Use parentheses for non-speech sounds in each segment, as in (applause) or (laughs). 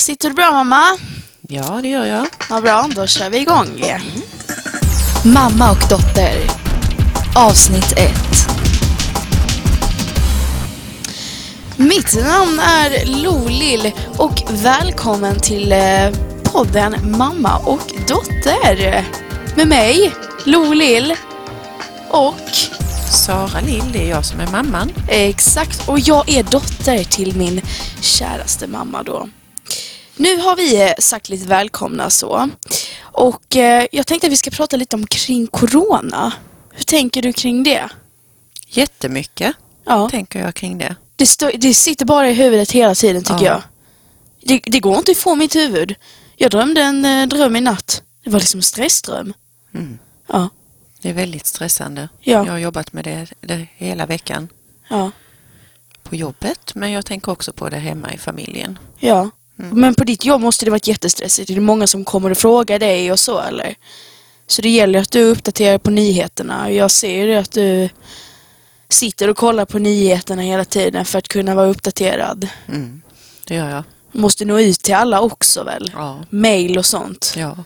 Sitter du bra mamma? Ja, det gör jag. Vad bra, då kör vi igång. Mamma och dotter. Avsnitt 1. Mitt namn är Lolill och välkommen till eh, podden Mamma och dotter. Med mig, Lolill och Sara Lill, det är jag som är mamman. exakt, och jag är dotter till min käraste mamma då. Nu har vi eh, sagt lite välkomna så. Och eh, jag tänkte att vi ska prata lite om kring Corona. Hur tänker du kring det? Jättemycket Ja. tänker jag kring det. Det, stå, det sitter bara i huvudet hela tiden tycker Ja. jag. Det, det går inte ifrån mitt huvud. Jag drömde en eh, dröm i natt. Det var liksom en stressdröm. Mm. Ja, Det är väldigt stressande. Ja. Jag har jobbat med det, det hela veckan ja, på jobbet, men jag tänker också på det hemma i familjen. ja. Mm. Men på ditt jobb måste det varit jättestressigt. Det är många som kommer och frågar dig och så eller? Så det gäller att du uppdaterar på nyheterna. Jag ser ju att du sitter och kollar på nyheterna hela tiden för att kunna vara uppdaterad. Mm. Det gör jag. Måste nå ut till alla också väl? Ja. Mail och sånt. ja.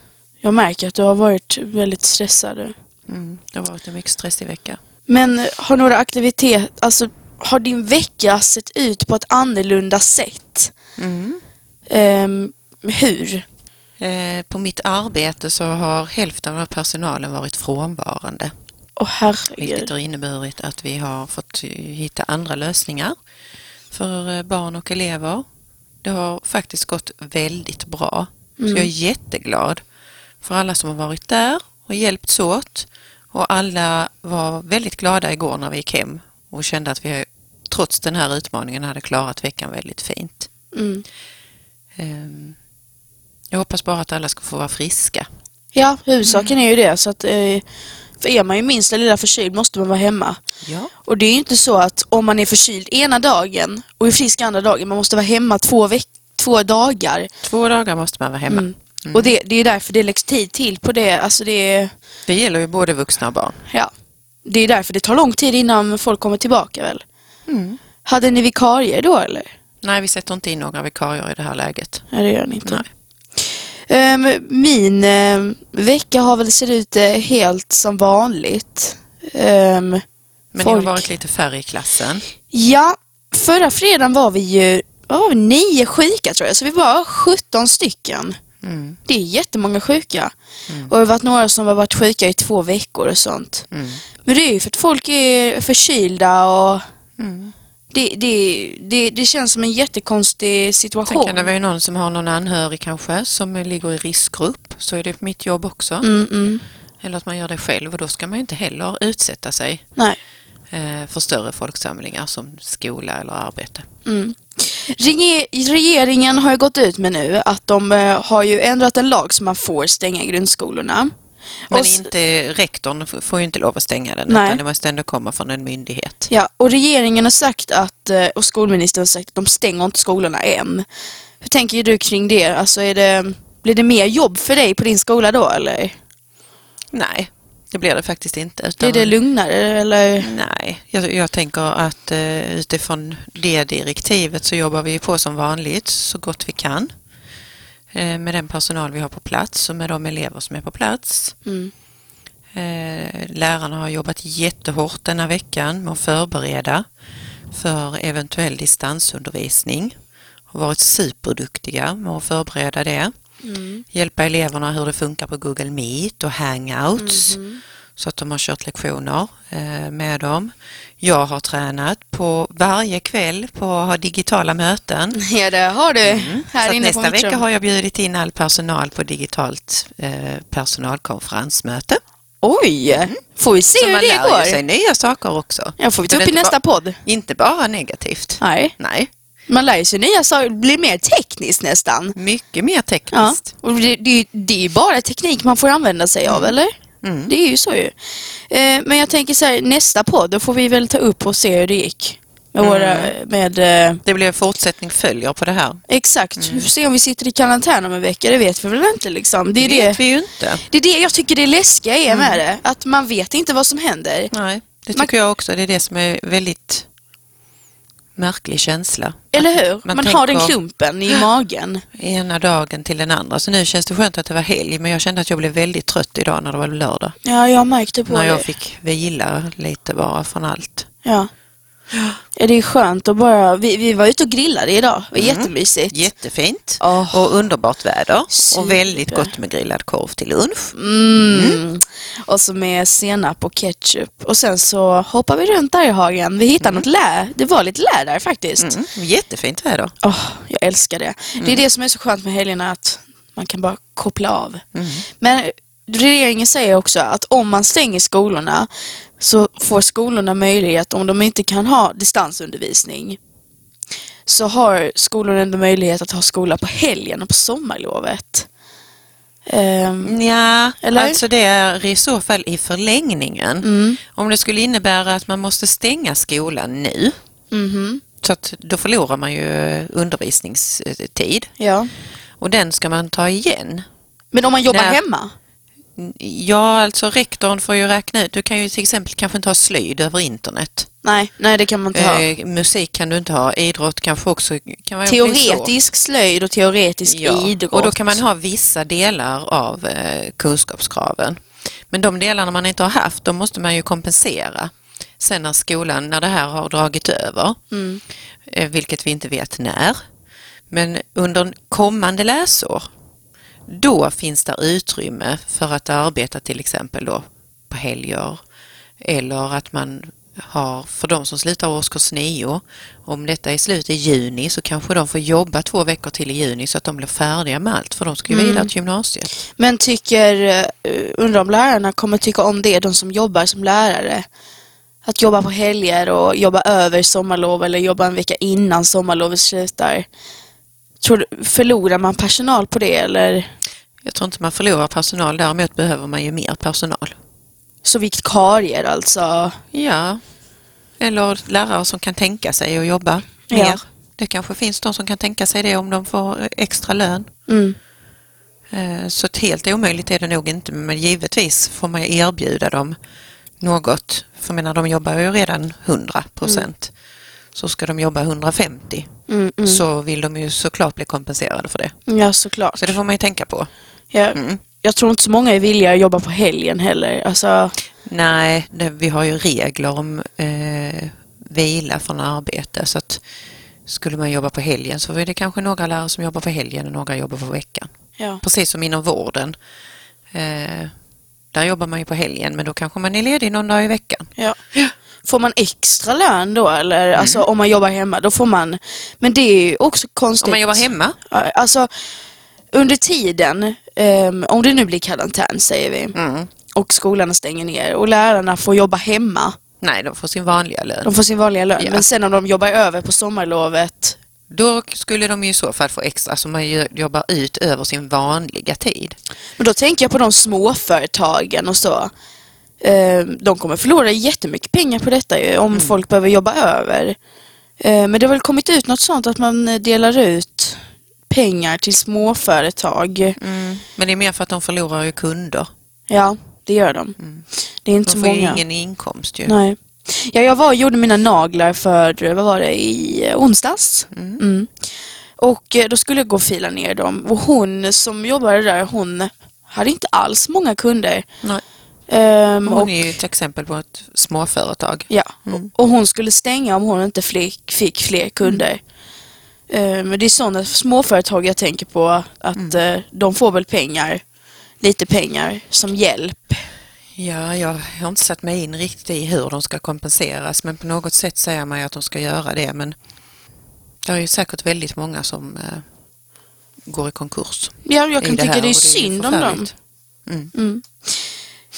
Jag märker att du har varit väldigt stressad. Mm. Det har varit en mycket stressig vecka. Men har några aktiviteter, alltså har din vecka sett ut på ett annorlunda sätt? Mm. Ehm, hur? Eh, på mitt arbete så har hälften av personalen varit frånvarande. Vilket herregud. har inneburit att vi har fått eh, hitta andra lösningar för eh, barn och elever. Det har faktiskt gått väldigt bra. Så jag är jätteglad för alla som har varit där och hjälpts åt. Och alla var väldigt glada igår när vi gick hem och kände att vi trots den här utmaningen hade klarat veckan väldigt fint. Mm. Ehm, Jag hoppas bara att alla ska få vara friska. Ja, huvudsaken är ju det. Så att, eh, för är man ju minsta lilla förkyld måste man vara hemma. Ja. Och det är ju inte så att om man är förkyld ena dagen och är frisk andra dagen, man måste vara hemma två, veck- två dagar. Två dagar måste man vara hemma. Mm. Och det, det är därför det läggs tid till på det. Alltså det Det gäller ju både vuxna och barn. ja, det är därför det tar lång tid innan folk kommer tillbaka väl? Mm. Hade ni vikarier då eller? Nej, vi sätter inte in några vikarier i det här läget. Nej, det gör ni inte. Nej. Ehm, min ehm, vecka har väl sett ut eh, helt som vanligt. Ehm, Men ni har varit lite färre i klassen. ja, förra fredagen var vi ju vi, nio sjuka tror jag, så vi var 17 stycken. Mm. Det är jättemånga sjuka. Och det har varit några som har varit sjuka i två veckor och sånt. Mm. Men det är ju för att folk är förkylda och Mm. Det, det, det, det känns som en jättekonstig Sen situation. kan det vara ju någon som har någon anhörig kanske som ligger i riskgrupp. Så är det på mitt jobb också. Mm, mm. Eller att man gör det själv och då ska man ju inte heller utsätta sig Nej. eh, för större folksamlingar som skola eller arbete. Mm. Rege- Regeringen har ju gått ut med nu att de eh, har ju ändrat en lag så man får stänga grundskolorna. Men Och inte, rektorn får ju inte lov att stänga den Nej. utan det måste ändå komma från en myndighet. Ja, och regeringen har sagt att, eh, och skolministern har sagt att de stänger inte skolorna än. Hur tänker du kring det? Alltså är det, blir det mer jobb för dig på din skola då eller? Nej, det blir det faktiskt inte. Blir Utan, det lugnare eller? Nej, jag, jag tänker att eh, utifrån det direktivet så jobbar vi på som vanligt så gott vi kan. Eh, med den personal vi har på plats och med de elever som är på plats. Mm. Eh, lärarna har jobbat jättehårt denna veckan med att förbereda för eventuell distansundervisning. Har varit superduktiga med att förbereda det. Mm. Hjälpa eleverna hur det funkar på Google Meet och Hangouts. Mhm. Så att de har kört lektioner eh, med dem. Jag har tränat på varje kväll på att ha digitala möten. (laughs) Ja, det har du. Här Så inne nästa vecka har jag bjudit in all personal på digitalt eh, personalkonferensmöte. Oj! Får vi se Så hur man det lär ju sig går? nya saker också. Ja, får vi ta upp i nästa bara- podd. Inte bara negativt. Nej, Nej, man lär sig nya saker. Det blir mer tekniskt nästan. mycket mer Ja, tekniskt. och det, det, det är ju bara teknik man får använda sig av, eller? Mm. Det är ju så ju. Eh, men jag tänker så här, nästa podd, då får vi väl ta upp och se hur det gick. Med Mm. våra, med, eh, Det blir fortsättning följer på det här. exakt, vi får se om vi sitter i karantän om en vecka, det vet vi väl inte liksom. Det är Det det, vet vi ju inte. det är det jag tycker det läskiga är med det, att man vet inte vad som händer. Nej, det Man- tycker jag också. Det är det som är väldigt märklig känsla. Eller hur? Man, Man har den klumpen i magen. (gasps) ena dagen till den andra. Så nu känns det skönt att det var helg men jag kände att jag blev väldigt trött idag när det var lördag. Ja, jag märkte på När det. jag fick vila lite bara från allt. Ja. Ja. Det är skönt att bara... Vi, vi var ute och grillade idag. Det var jättemysigt. Jättefint Åh. och underbart väder Super. och väldigt gott med grillad korv till lunch. Mm. Och så med senap och ketchup. Och sen så hoppar vi runt där i hagen. Vi hittade något lä. Det var lite lä där faktiskt. Mm. Jättefint väder. Åh, jag älskar det. Det är det som är så skönt med helgerna att man kan bara koppla av. Men regeringen säger också att om man stänger skolorna så får skolorna möjlighet, om de inte kan ha distansundervisning, så har skolorna ändå möjlighet att ha skola på helgen och på sommarlovet. Ehm, Ja, Eller? alltså det är i så fall i förlängningen. Mm. Om det skulle innebära att man måste stänga skolan nu, mhm, så att då förlorar man ju undervisningstid ja. och den ska man ta igen. Men om man jobbar Nej. hemma? Ja, alltså rektorn får ju räkna ut. Du kan ju till exempel kanske inte ha slöjd över internet. Nej, nej det kan man inte ha. Eh, musik kan du inte ha. Idrott kanske också kan vara Teoretisk slöjd och teoretisk ja. idrott. Och då kan man ha vissa delar av eh, kunskapskraven. Men de delarna man inte har haft, de måste man ju kompensera. Sen när skolan, när det här har dragit över, Mm. eh, vilket vi inte vet när. Men under kommande läsår, då finns det utrymme för att arbeta till exempel då på helger eller att man har, för de som slutar årskurs 9, om detta är slut i juni så kanske de får jobba två veckor till i juni så att de blir färdiga med allt för de ska ju Mm. vidare till gymnasiet. Men tycker, uh, undrar om lärarna kommer tycka om det, de som jobbar som lärare? Att jobba på helger och jobba över sommarlov eller jobba en vecka innan sommarlovet slutar. Tror du, förlorar man personal på det eller Jag tror inte man förlorar personal, däremot behöver man ju mer personal. så vikarier alltså? Ja, eller lärare som kan tänka sig att jobba Ja. mer. Det kanske finns de som kan tänka sig det om de får extra lön. Mm. Eh, Så helt omöjligt är det nog inte, men givetvis får man ju erbjuda dem något. För menar, de jobbar ju redan 100 procent. Så ska de jobba 150 Mm, mm. så vill de ju såklart bli kompenserade för det. Ja, såklart. Så det får man ju tänka på. Ja, Mm. Jag tror inte så många är villiga att jobba på helgen heller. Alltså, Nej, det, vi har ju regler om eh, vila från arbete så att skulle man jobba på helgen så är det kanske några lärare som jobbar på helgen och några jobbar på veckan. ja. Precis som inom vården. Eh, där jobbar man ju på helgen men då kanske man är ledig någon dag i veckan. Ja. Får man extra lön då eller? Mm. Alltså om man jobbar hemma, då får man... Men det är ju också konstigt. Om man jobbar hemma? Alltså, under tiden, ehm, om det nu blir karantän säger vi, Mm. och skolan stänger ner och lärarna får jobba hemma, Nej, de får sin vanliga lön. de får sin vanliga lön. Ja. Men sen om de jobbar över på sommarlovet, Då skulle de ju i så fall få extra, alltså man jobbar ut över sin vanliga tid. men då tänker jag på de småföretagen och så. Ehm, de kommer förlora jättemycket pengar på detta ju, om folk behöver jobba över. Ehm, men det har väl kommit ut något sånt att man delar ut pengar till småföretag. Mm. Men det är mer för att de förlorar ju kunder. Ja, det gör de. Det är inte De så får ju många. ingen inkomst ju. Nej. Ja, jag var och gjorde mina naglar för, vad var det, i eh, onsdags. Mm. Och eh, då skulle jag gå och fila ner dem. Och hon som jobbade där, hon hade inte alls många kunder. Nej. Ehm, Hon och, är ju ett exempel på ett småföretag. ja, och, och hon skulle stänga om hon inte fick, fick fler kunder. Ehm, Men det är sådana småföretag jag tänker på, att eh, de får väl pengar, lite pengar som hjälp. Ja, jag har inte satt mig in riktigt i hur de ska kompenseras men på något sätt säger man ju att de ska göra det men det är ju säkert väldigt många som eh, går i konkurs. Ja, jag kan tycka här det är synd om dem. förfärligt. Mm.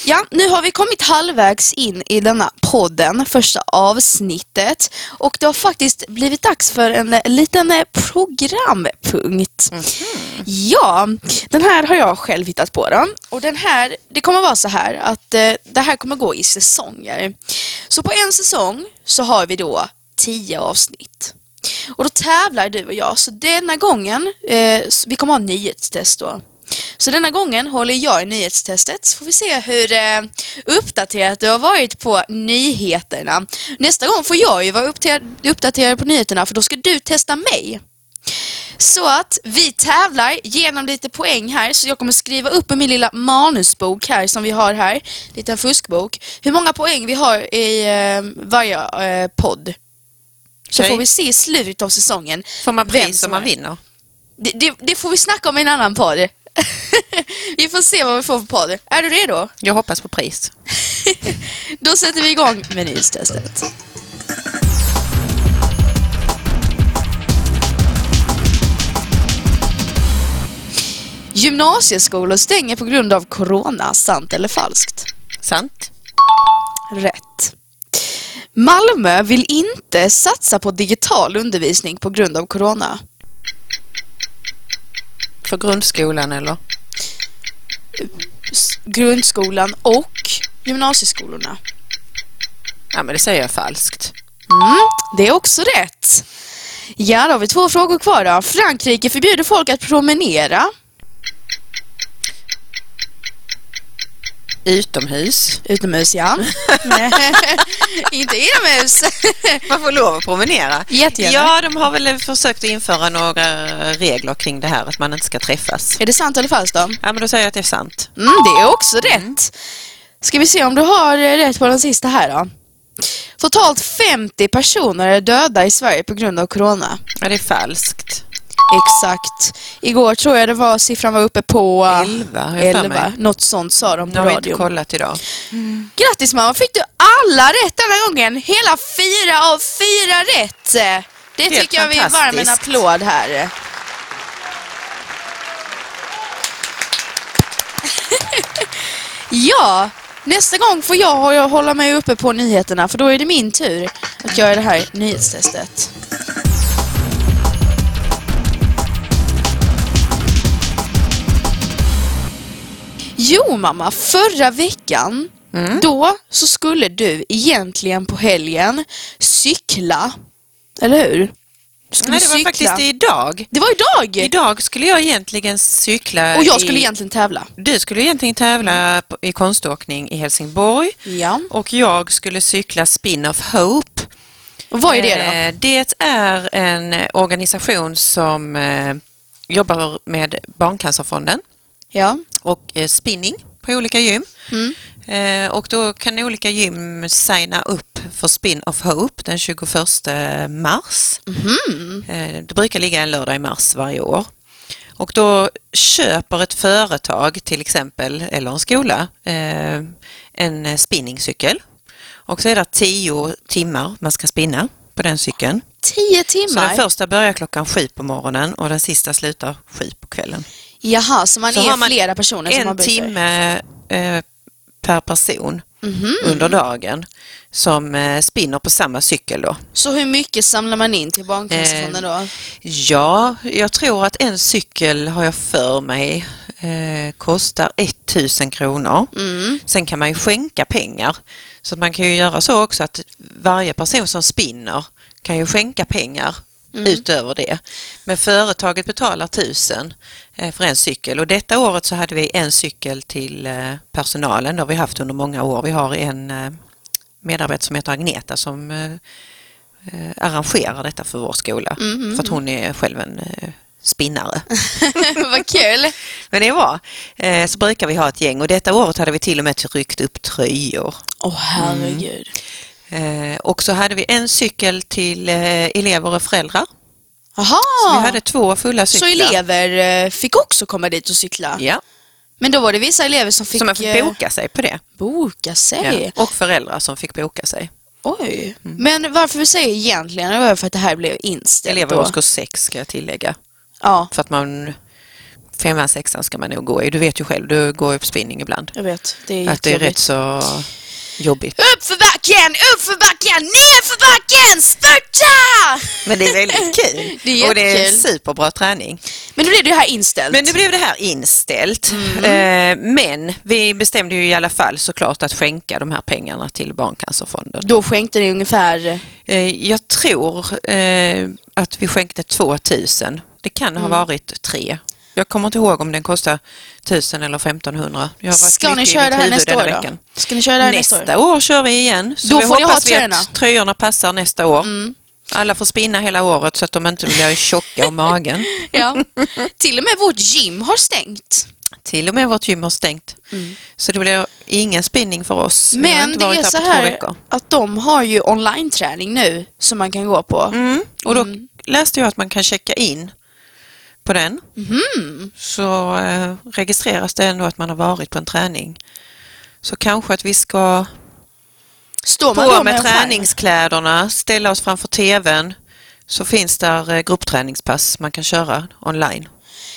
Ja, nu har vi kommit halvvägs in i denna podden, första avsnittet. Och det har faktiskt blivit dags för en liten eh, programpunkt. Ja, den här har jag själv hittat på då. Och den här, det kommer vara så här att eh, det här kommer gå i säsonger. Så på en säsong så har vi då tio avsnitt. Och då tävlar du och jag. Så denna gången, eh, vi kommer ha nyhetstest då. Så denna gången håller jag i nyhetstestet så får vi se hur eh, uppdaterat du har varit på nyheterna. Nästa gång får jag ju vara uppdaterad, på nyheterna för då ska du testa mig. Så att vi tävlar genom lite poäng här så jag kommer skriva upp i min lilla manusbok här som vi har här, liten fuskbok, hur många poäng vi har i eh, varje eh, podd. Så Okej. får vi se i slutet av säsongen. Får man pris om man vinner? Det, det, det får vi snacka om i en annan podd. (laughs) vi får se vad vi får för podd. Är du redo? Jag hoppas på pris. (laughs) Då sätter vi igång med nyhetstestet. Gymnasieskolor stänger på grund av corona, sant eller falskt? Sant? Rätt. Malmö vill inte satsa på digital undervisning på grund av corona. För grundskolan eller? Grundskolan och gymnasieskolorna. Ja men det säger jag falskt. Mm, det är också rätt. Ja, då har vi två frågor kvar då. Frankrike förbjuder folk att promenera. Utomhus. Utomhus, ja. (laughs) Inte inomhus. Man får lov att promenera. Jättegärna. Ja, de har väl försökt att införa några regler kring det här, att man inte ska träffas. är det sant eller falskt då? Ja, men då säger jag att det är sant. Mm, det är också rätt. Ska vi se om du har rätt på den sista här då. Totalt 50 personer är döda i Sverige på grund av corona. Ja, det är falskt. Exakt. Igår tror jag det var, siffran var uppe på... 11 har jag för 11. mig. Något sånt sa de på har vi inte radion. kollat idag. Grattis mamma, fick du alla rätt denna gången? Hela fyra av fyra rätt! Det Helt tycker jag vi är varm en applåd här. (laughs) ja, nästa gång får jag jag hålla mig uppe på nyheterna för då är det min tur att göra det här nyhetstestet. Jo mamma, förra veckan Mm. då så skulle du egentligen på helgen cykla. Eller hur? Skulle Nej, det var cykla. faktiskt idag. Det var idag! Idag skulle jag egentligen cykla Och jag skulle i... egentligen tävla. Du skulle egentligen tävla i konståkning i Helsingborg Ja. och jag skulle cykla Spin of Hope. Och vad är det då? Eh, Det är en organisation som eh, jobbar med Barncancerfonden Ja. och eh, spinning på olika gym. Mm. Eh, Och då kan olika gym signa upp för Spin of Hope den 21 mars. Eh, Det brukar ligga en lördag i mars varje år. Och då köper ett företag till exempel, eller en skola, en spinningcykel. Och så är det tio timmar man ska spinna på den cykeln. Tio Så den timmar? första börjar klockan sju på morgonen och den sista slutar sju på kvällen. Jaha, så man Så är har man flera personer som en arbetar? timme eh, per person Mhm. under dagen som eh, spinner på samma cykel då. Så hur mycket samlar man in till Barncancerfonden Eh, då? Ja, jag tror att en cykel har jag för mig eh, kostar 1000 kronor. Mm. Sen kan man ju skänka pengar. Så man kan ju göra så också att varje person som spinner kan ju skänka pengar Mm. utöver det. Men företaget betalar 1000 eh, för en cykel och detta året så hade vi en cykel till eh, personalen. Det har vi haft under många år. Vi har en eh, medarbetare som heter Agneta som arrangerar detta för vår skola. Mm, För att hon är själv en spinnare. (laughs) Vad kul! (laughs) Men det var. Eh, så brukar vi ha ett gäng och detta året hade vi till och med ryckt upp tröjor. Åh herregud. Eh, och så hade vi en cykel till eh, elever och föräldrar. Jaha! Så vi hade två fulla Så cyklar. elever eh, fick också komma dit och cykla? Ja, Men då var det vissa elever som fick, så man fick eh, boka sig på det. boka sig? Ja. Och föräldrar som fick boka sig. Oj. Men varför vi säger egentligen det var för att det här blev inställt. Elever i årskurs 6 ska jag tillägga. Ja, För att man, femman, sexan ska man nog gå i. Du vet ju själv, du går ju på spinning ibland. jag vet. Det är Att det är rätt så jobbigt. Upp för backen, upp för backen, ner för backen, spurta! Men det är väldigt (laughs) kul. Det är och det är superbra träning. Men nu blev det här inställt. Men nu blev det här inställt. Mm. Eh, men vi bestämde ju i alla fall såklart att skänka de här pengarna till Barncancerfonden. Då skänkte ni ungefär... Eh, jag tror eh, att vi skänkte 2000. Det kan Mm. ha varit tre. Jag kommer inte ihåg om den kostar 1000 eller 1500. Jag har varit Ska ni köra det här nästa år då? veckan. Ska ni köra det här nästa, Nästa år? år kör vi igen. Så Då vi får hoppas vi tröjorna. att tröjorna passar nästa år. Alla får spinna hela året så att de inte blir tjocka om magen. (laughs) Ja. Till och med vårt gym har stängt. Till och med vårt gym har stängt. Så det blir ingen spinning för oss. Men det är så här att de har ju online-träning nu som man kan gå på. Mm. Och då läste jag att man kan checka in på den. Mhm. Så eh, registreras det ändå att man har varit på en träning. Så kanske att vi ska Står man på med en skärm? träningskläderna, ställa oss framför TVn så finns där eh, gruppträningspass man kan köra online.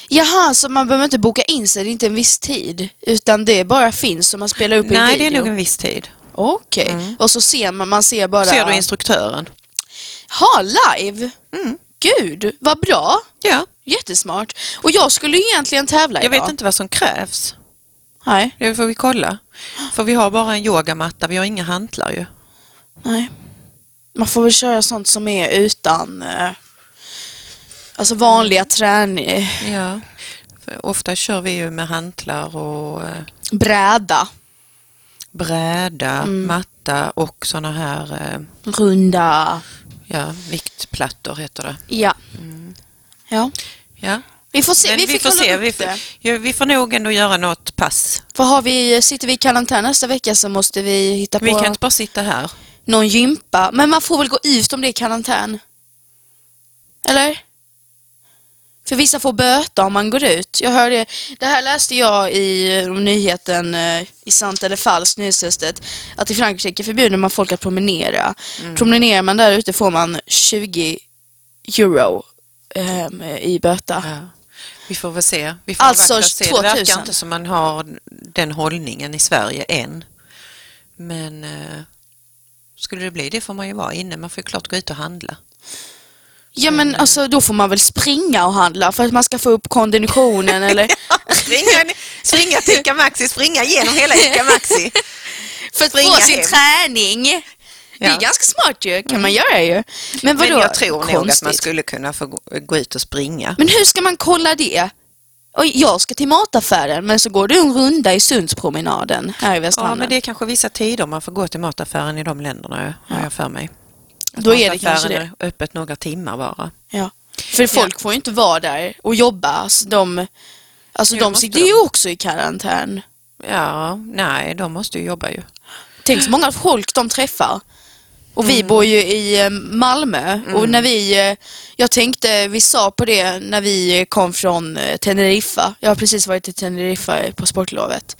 Jaha, så man behöver inte boka in sig, det är inte en viss tid. Utan det bara finns och man spelar upp i Nej, det är video. nog en viss tid. Okej, och så ser man, man ser bara... Ser du instruktören? Ha, live! Mm. Gud, vad bra! Ja, Jättesmart. Och jag skulle egentligen tävla jag idag. vet inte vad som krävs. Nej, Det får vi kolla. För vi har bara en yogamatta, vi har inga hantlar ju. nej. Man får väl köra sånt som är utan... Eh, alltså vanliga träning... Ja. För ofta kör vi ju med hantlar och eh, Bräda. bräda, Mm. matta och såna här eh, Runda. ja, viktplattor heter det. Ja. Ja. Ja. Vi får se. Vi, vi, får se. Vi får, ja, vi får nog ändå göra något pass. För har vi, sitter vi i karantän nästa vecka så måste vi hitta på Vi kan inte bara sitta här. någon gympa. Men man får väl gå ut om det är karantän? Eller? För vissa får böta om man går ut. Jag hörde, det här läste jag i eh, nyheten eh, i sant eller falskt nyhetstestet att i Frankrike förbjuder man folk att promenera. Mm. Promenerar man där ute får man 20 euro ehm, i böta. Ja. Vi får väl se. Vi får Alltså, se. Det 2000. verkar inte som man har den hållningen i Sverige än. Men eh, skulle det bli det får man ju vara inne. Man får ju klart gå ut och handla. Ja men alltså då får man väl springa och handla för att man ska få upp konditionen (laughs) eller springa, springa till Ica Maxi, springa igenom hela Ica Maxi. (laughs) för att springa få sin hem. träning. Det är Ja. ganska smart ju, kan man göra ju. Men vadå? Men jag tror nog att man Konstigt. skulle kunna få gå- ut och springa. Men hur ska man kolla det? Oj, jag ska till mataffären men så går du en runda i Sundspromenaden här i Västra Ja, men det är kanske vissa tider man får gå till mataffären i de länderna, har jag för mig. Att Då är det kanske det. är öppet några timmar bara. Ja. För folk får ju inte vara där och jobba. Alltså de, alltså Jo, de sitter de. ju också i karantän. Ja, nej, de måste ju jobba ju. Tänk så många folk de träffar. Och vi bor ju i eh, Malmö och när vi, eh, jag tänkte, vi sa på det när vi kom från eh, Teneriffa. Jag har precis varit i Teneriffa på sportlovet.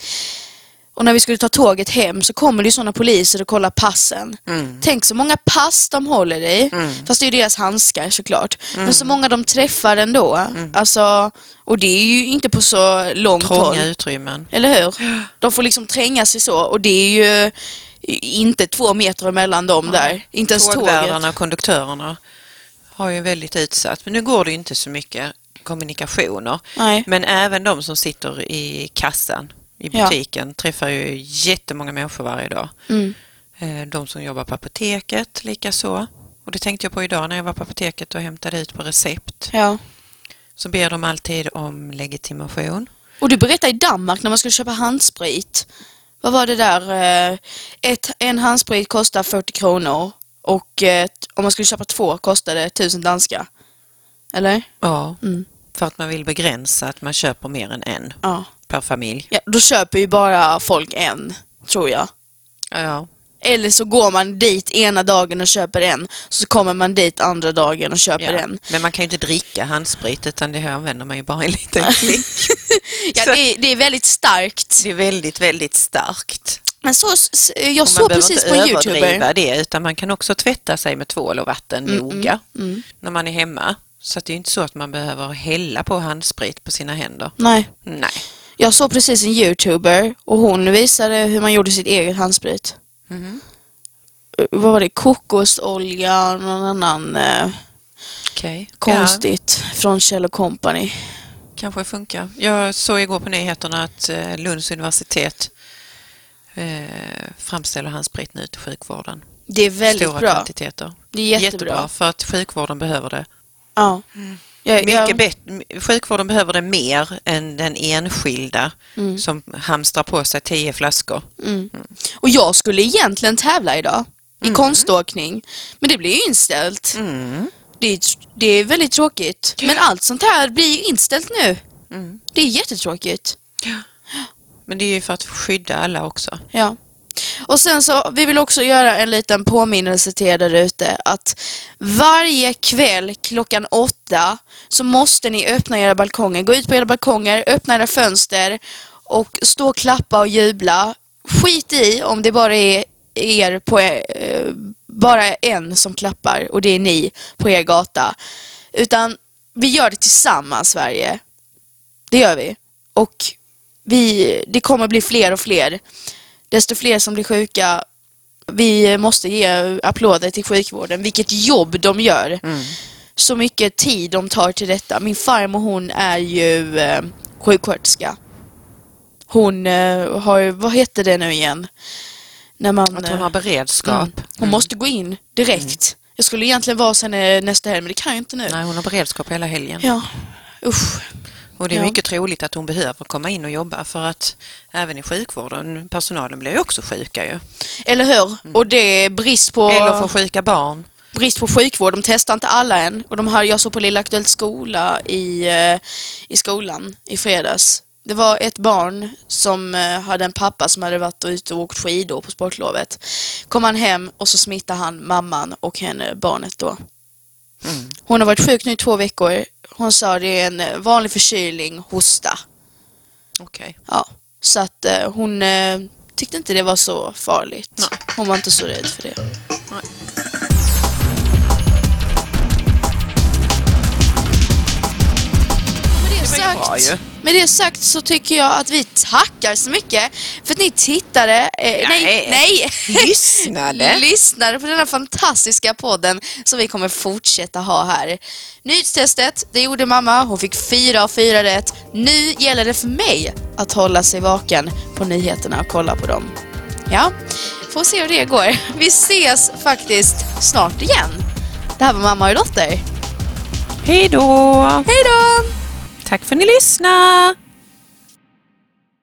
Och när vi skulle ta tåget hem så kommer det ju sådana poliser och kollar passen. Tänk så många pass de håller i. Fast det är ju deras handskar såklart. Men så många de träffar ändå. Alltså, och det är ju inte på så långt håll. Trånga utrymmen. Eller hur? De får liksom tränga sig så och det är ju inte två meter mellan dem där. Inte ens. Tågvärdarna och konduktörerna har ju väldigt utsatt. Men nu går det inte så mycket kommunikationer. Nej. Men även de som sitter i kassan i Ja. butiken träffar ju jättemånga människor varje dag. Mm. Eh, De som jobbar på apoteket likaså. Och det tänkte jag på idag när jag var på apoteket och hämtade ut på recept. Ja. Så ber de alltid om legitimation. Och du berättade i Danmark när man skulle köpa handsprit. Vad var det där? Eh, Ett, en handsprit kostar 40 kronor och om man skulle köpa två kostade 1000 danska. Eller? Ja, Mm. för att man vill begränsa att man köper mer än en Ja. per familj. ja. Då köper ju bara folk en, tror jag. Ja, Eller så går man dit ena dagen och köper en, så kommer man dit andra dagen och köper ja. en. Men man kan ju inte dricka handsprit utan det här använder man ju bara en liten klick. (laughs) Ja, det, är, det är väldigt starkt. Det är väldigt, väldigt starkt. Men så, jag man såg behöver precis inte på överdriva Youtuber. det utan man kan också tvätta sig med tvål och vatten noga när man är hemma. Så det är inte så att man behöver hälla på handsprit på sina händer. Nej, Nej. jag såg precis en Youtuber och hon visade hur man gjorde sitt eget handsprit. Eh, Vad var det? Kokosolja, någon annan eh, Okej. konstigt från Kjell Company. Ja, kanske funkar. Jag såg igår på nyheterna att eh, Lunds universitet eh, framställer handsprit nu till sjukvården. Det är väldigt Stora bra. kvantiteter. Det är jättebra. för att sjukvården behöver det. Ja. Jag, Mycket jag, bättre. Sjukvården behöver det mer än den enskilda Mm. som hamstrar på sig tio flaskor. och jag skulle egentligen tävla idag i konståkning. Men det blir ju inställt. Mm. Det, är, det är väldigt tråkigt. Men allt sånt här blir ju inställt nu. Mm. Det är jättetråkigt. Men det är ju för att skydda alla också. Ja. Och sen så, vi vill också göra en liten påminnelse till er där ute att varje kväll klockan åtta så måste ni öppna era balkonger. Gå ut på era balkonger, öppna era fönster och stå och klappa och jubla. Skit i om det bara är er på er, bara en som klappar och det är ni på er gata. Utan vi gör det tillsammans Sverige. Det gör vi. Och vi, det kommer bli fler och fler. Desto fler som blir sjuka. Vi måste ge applåder till sjukvården. Vilket jobb de gör. Så mycket tid de tar till detta. Min farmor hon är ju eh, sjuksköterska. Hon eh, har vad heter det nu igen? När man, Att hon eh, har beredskap. mm, hon måste gå in direkt. Jag skulle egentligen vara hos henne nästa helg men det kan jag inte nu. Nej, hon har beredskap hela helgen. Ja, usch. Och det är Ja. mycket troligt att hon behöver komma in och jobba för att även i sjukvården, personalen blir ju också sjuka ju. Eller hur? Och det är brist på... Eller får sjuka barn. brist på sjukvård. De testar inte alla än. Och de har, jag såg på Lilla Aktuellt skola i, eh, i skolan i fredags. Det var ett barn som eh, hade en pappa som hade varit ute och åkt skidor på sportlovet. Kom han hem och så smittade han mamman och henne, barnet då. Hon har varit sjuk nu i två veckor. Hon sa det är en eh, vanlig förkylning, hosta. Okej. Ja, så att eh, hon eh, tyckte inte det var så farligt. Nej. Hon var inte så rädd för det. Nej. Det, Det var ju bra ju. Med det sagt så tycker jag att vi tackar så mycket för att ni tittade, eh, nej, Nej. nej, Lyssnade. (laughs) lyssnade på den här fantastiska podden som vi kommer fortsätta ha här. Nyhetstestet, det gjorde mamma, hon fick fyra av fyra rätt. Nu gäller det för mig att hålla sig vaken på nyheterna och kolla på dem. Ja, får se hur det går. Vi ses faktiskt snart igen. Det här var mamma och dotter. Hej då! Hej då! Tack för att ni lyssnade!